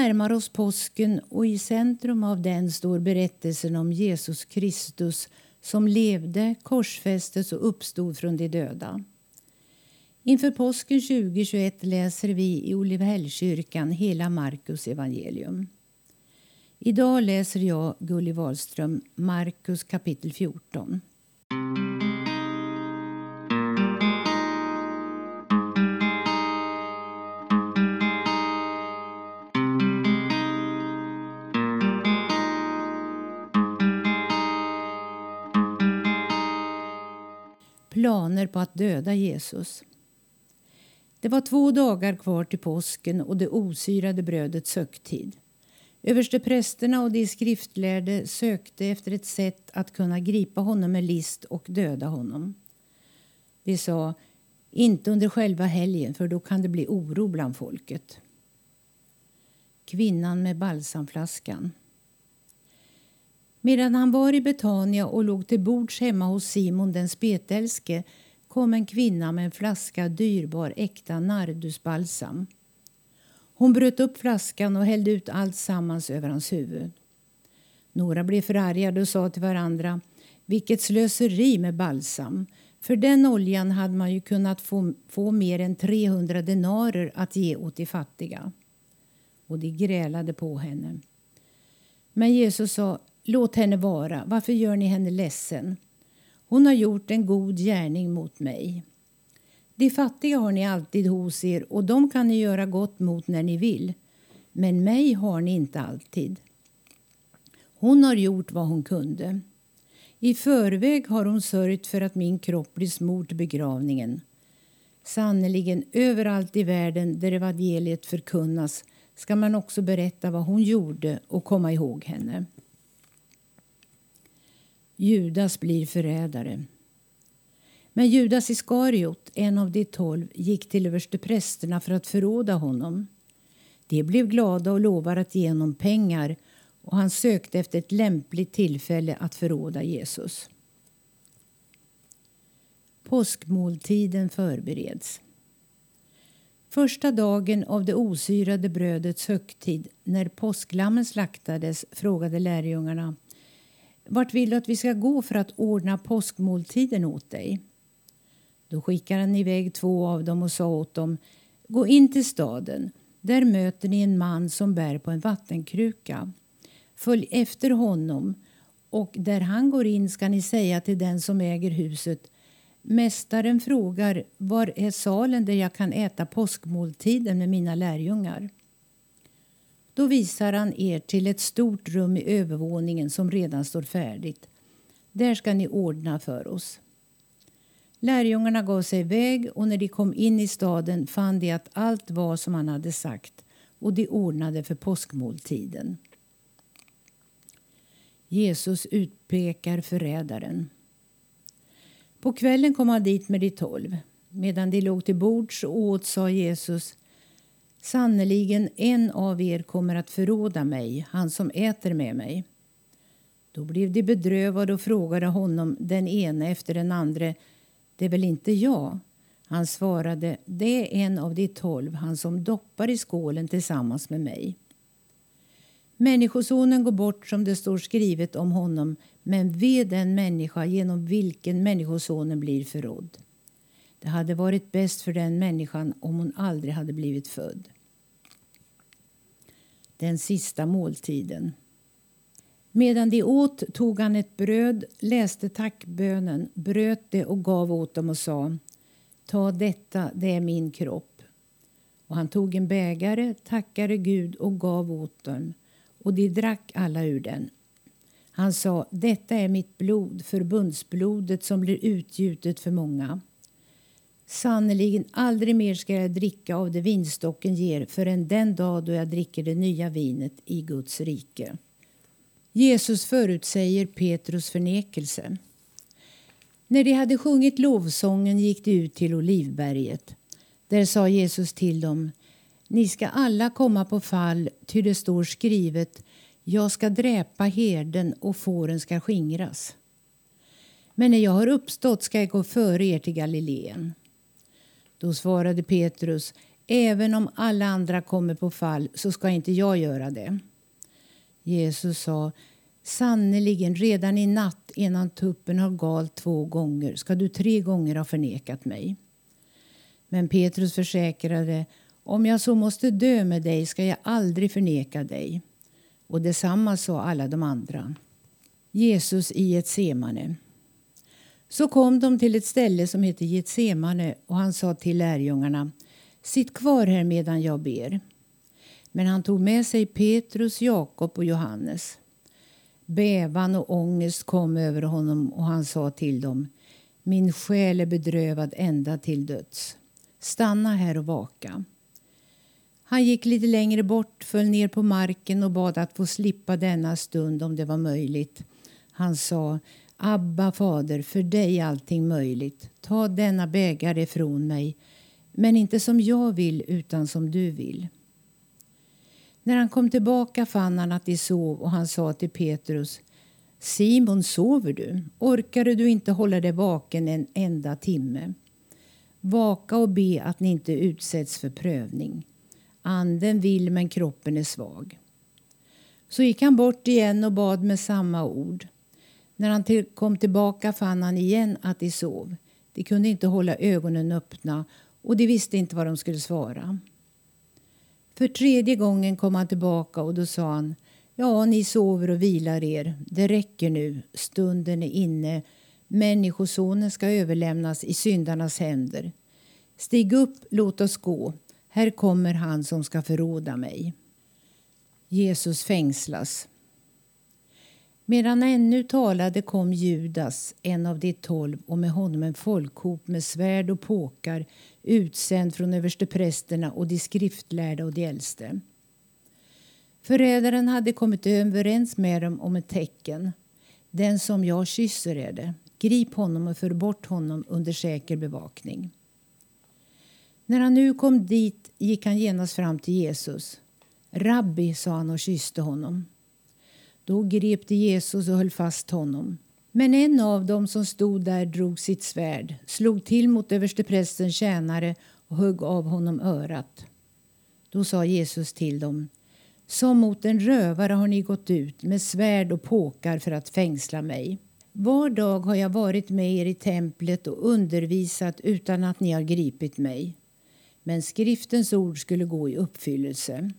Vi närmar oss påsken och i centrum av den står berättelsen om Jesus Kristus som levde, korsfästes och uppstod från de döda. Inför påsken 2021 läser vi i Olivehällskyrkan hela Markus evangelium. Idag läser jag, Gulli Wahlström, Markus kapitel 14. Planer på att döda Jesus. Det var två dagar kvar till påsken och det osyrade brödets högtid. Översteprästerna och de skriftlärde sökte efter ett sätt att kunna gripa honom med list och döda honom. De sa, inte under själva helgen för då kan det bli oro bland folket. Kvinnan med balsamflaskan. Medan han var i Betania och låg till bords hemma hos Simon den spetälske kom en kvinna med en flaska dyrbar äkta nardusbalsam. Hon bröt upp flaskan och hällde ut allt sammans över hans huvud. Några blev förargade och sa till varandra vilket slöseri med balsam. För den oljan hade man ju kunnat få, få mer än 300 denarer att ge åt de fattiga. Och de grälade på henne. Men Jesus sa, låt henne vara. Varför gör ni henne ledsen? Hon har gjort en god gärning mot mig. De fattiga har ni alltid hos er och de kan ni göra gott mot när ni vill. Men mig har ni inte alltid. Hon har gjort vad hon kunde. I förväg har hon sörjt för att min kropp blir smord till begravningen. Sannerligen, överallt i världen där evangeliet förkunnas ska man också berätta vad hon gjorde och komma ihåg henne. Judas blir förrädare. Men Judas Iskariot, en av de tolv, gick till översteprästerna för att förråda honom. De blev glada och lovade att ge honom pengar och han sökte efter ett lämpligt tillfälle att förråda Jesus. Påskmåltiden förbereds. Första dagen av det osyrade brödets högtid, när påsklammen slaktades, frågade lärjungarna vart vill du att vi ska gå för att ordna påskmåltiden åt dig? Då skickade han iväg två av dem och sa åt dem Gå in till staden. Där möter ni en man som bär på en vattenkruka. Följ efter honom och där han går in ska ni säga till den som äger huset Mästaren frågar var är salen där jag kan äta påskmåltiden med mina lärjungar. Då visar han er till ett stort rum i övervåningen som redan står färdigt. Där ska ni ordna för oss. Lärjungarna gav sig iväg och när de kom in i staden fann de att allt var som han hade sagt och de ordnade för påskmåltiden. Jesus utpekar förrädaren. På kvällen kom han dit med de tolv. Medan de låg till bords och åt sa Jesus Sannerligen, en av er kommer att förråda mig, han som äter med mig. Då blev de bedrövade och frågade honom, den ene efter den andre, det är väl inte jag? Han svarade, det är en av de tolv, han som doppar i skålen tillsammans med mig. Människosonen går bort som det står skrivet om honom, men ve den människa genom vilken Människosonen blir förrådd. Det hade varit bäst för den människan om hon aldrig hade blivit född. Den sista måltiden. Medan de åt tog han ett bröd, läste tackbönen, bröt det och gav åt dem och sa Ta detta, det är min kropp. Och han tog en bägare, tackade Gud och gav åt dem och de drack alla ur den. Han sa, detta är mitt blod, förbundsblodet som blir utgjutet för många. Sannerligen aldrig mer ska jag dricka av det vinstocken ger förrän den dag då jag dricker det nya vinet i Guds rike. Jesus förutsäger Petrus förnekelse. När de hade sjungit lovsången gick de ut till Olivberget. Där sa Jesus till dem Ni ska alla komma på fall, ty det står skrivet Jag ska dräpa herden och fåren ska skingras. Men när jag har uppstått ska jag gå före er till Galileen. Då svarade Petrus Även om alla andra kommer på fall så ska inte jag göra det. Jesus sa Sannerligen, redan i natt innan tuppen har galt två gånger ska du tre gånger ha förnekat mig. Men Petrus försäkrade om jag så måste dö med dig ska jag aldrig förneka dig. Och detsamma sa alla de andra. Jesus i ett semane. Så kom de till ett ställe som heter Getsemane och han sa till lärjungarna Sitt kvar här medan jag ber. Men han tog med sig Petrus, Jakob och Johannes. Bävan och ångest kom över honom och han sa till dem Min själ är bedrövad ända till döds. Stanna här och vaka. Han gick lite längre bort, föll ner på marken och bad att få slippa denna stund om det var möjligt. Han sa Abba, fader, för dig är allting möjligt. Ta denna bägare ifrån mig, men inte som jag vill utan som du vill. När han kom tillbaka fann han att de sov och han sa till Petrus Simon, sover du? Orkade du inte hålla dig vaken en enda timme? Vaka och be att ni inte utsätts för prövning. Anden vill men kroppen är svag. Så gick han bort igen och bad med samma ord. När han till kom tillbaka fann han igen att de sov. De kunde inte hålla ögonen öppna och de visste inte vad de skulle svara. För tredje gången kom han tillbaka och då sa han Ja, ni sover och vilar er. Det räcker nu. Stunden är inne. Människosonen ska överlämnas i syndarnas händer. Stig upp, låt oss gå. Här kommer han som ska förråda mig. Jesus fängslas. Medan han ännu talade kom Judas, en av de tolv, och med honom en folkhop med svärd och påkar utsänd från översteprästerna och de skriftlärda och de äldste. Förrädaren hade kommit överens med dem om ett tecken. Den som jag kysser är det. Grip honom och för bort honom under säker bevakning. När han nu kom dit gick han genast fram till Jesus. Rabbi, sa han och kysste honom. Då grep de Jesus och höll fast honom. Men en av dem som stod där drog sitt svärd, slog till mot översteprästens tjänare och högg av honom örat. Då sa Jesus till dem Som mot en rövare har ni gått ut med svärd och påkar för att fängsla mig. Var dag har jag varit med er i templet och undervisat utan att ni har gripit mig. Men skriftens ord skulle gå i uppfyllelse.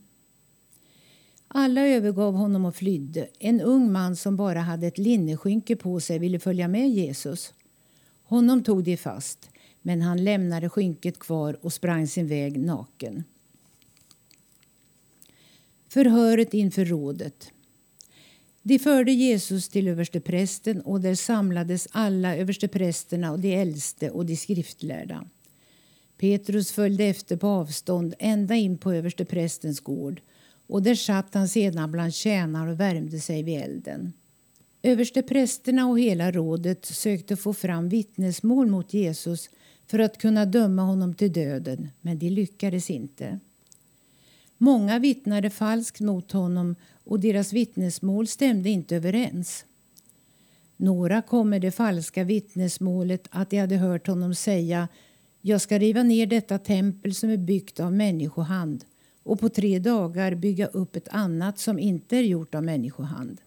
Alla övergav honom och flydde. En ung man som bara hade ett linneskynke på sig ville följa med Jesus. Honom tog de fast, men han lämnade skynket kvar och sprang sin väg naken. Förhöret inför rådet. De förde Jesus till översteprästen och där samlades alla översteprästerna och de äldste och de skriftlärda. Petrus följde efter på avstånd ända in på översteprästens gård och där satt han sedan bland tjänare och värmde sig vid elden. Översteprästerna och hela rådet sökte få fram vittnesmål mot Jesus för att kunna döma honom till döden, men de lyckades inte. Många vittnade falskt mot honom och deras vittnesmål stämde inte överens. Några kom med det falska vittnesmålet att de hade hört honom säga jag ska riva ner detta tempel som är byggt av människohand och på tre dagar bygga upp ett annat som inte är gjort av människohand.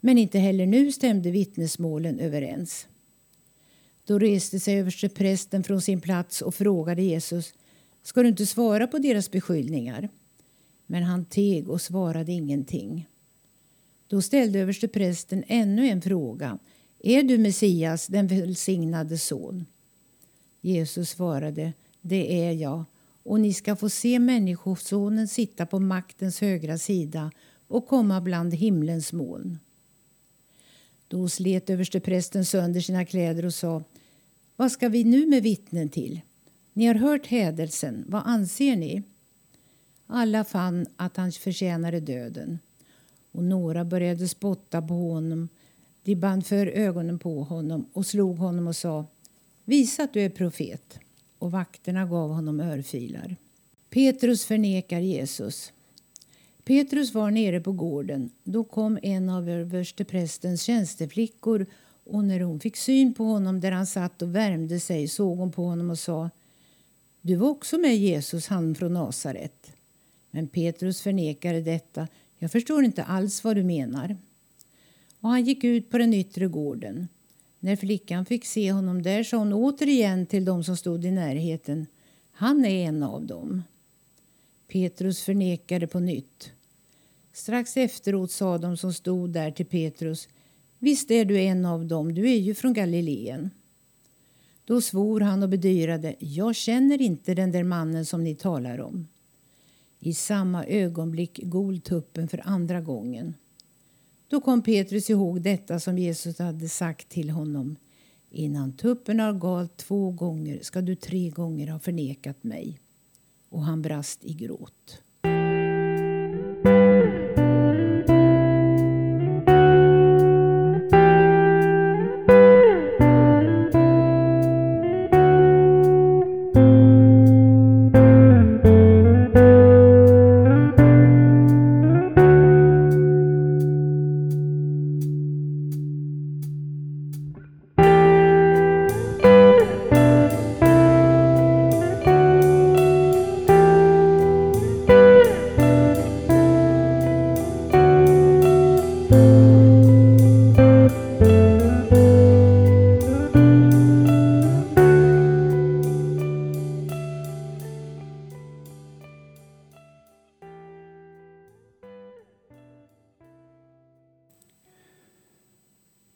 Men inte heller nu stämde vittnesmålen överens. Då reste sig översteprästen från sin plats och frågade Jesus Ska du inte svara på deras beskyllningar? Men han teg och svarade ingenting. Då ställde översteprästen ännu en fråga. Är du Messias, den välsignade son? Jesus svarade, det är jag och ni ska få se Människosonen sitta på maktens högra sida och komma bland himlens moln. Då slet översteprästen sönder sina kläder och sa Vad ska vi nu med vittnen till? Ni har hört hädelsen. Vad anser ni? Alla fann att han förtjänade döden och några började spotta på honom. De band för ögonen på honom och slog honom och sa Visa att du är profet och vakterna gav honom örfilar. Petrus förnekar Jesus. Petrus var nere på gården. Då kom en av översteprästens tjänsteflickor och när hon fick syn på honom där han satt och värmde sig såg hon på honom och sa Du var också med Jesus, han från Nasaret. Men Petrus förnekade detta. Jag förstår inte alls vad du menar. Och han gick ut på den yttre gården. När flickan fick se honom där sa hon återigen till dem som stod i närheten. Han är en av dem. Petrus förnekade på nytt. Strax efteråt sa de som stod där till Petrus. Visst är du en av dem, du är ju från Galileen. Då svor han och bedyrade. Jag känner inte den där mannen som ni talar om. I samma ögonblick gol tuppen för andra gången. Då kom Petrus ihåg detta som Jesus hade sagt till honom. Innan tuppen har galt två gånger ska du tre gånger ha förnekat mig. Och han brast i gråt.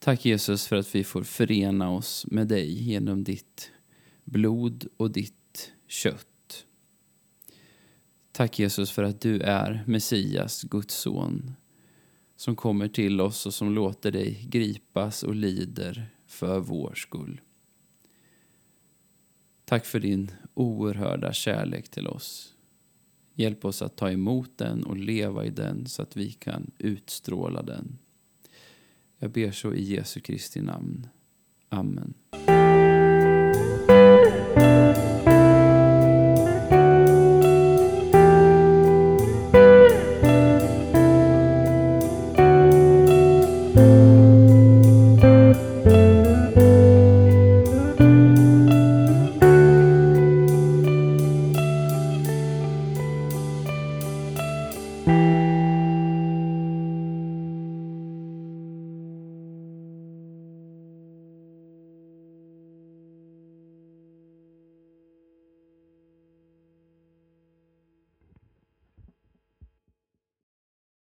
Tack Jesus för att vi får förena oss med dig genom ditt blod och ditt kött. Tack Jesus för att du är Messias, Guds son, som kommer till oss och som låter dig gripas och lider för vår skull. Tack för din oerhörda kärlek till oss. Hjälp oss att ta emot den och leva i den så att vi kan utstråla den. Jag ber så i Jesu Kristi namn. Amen.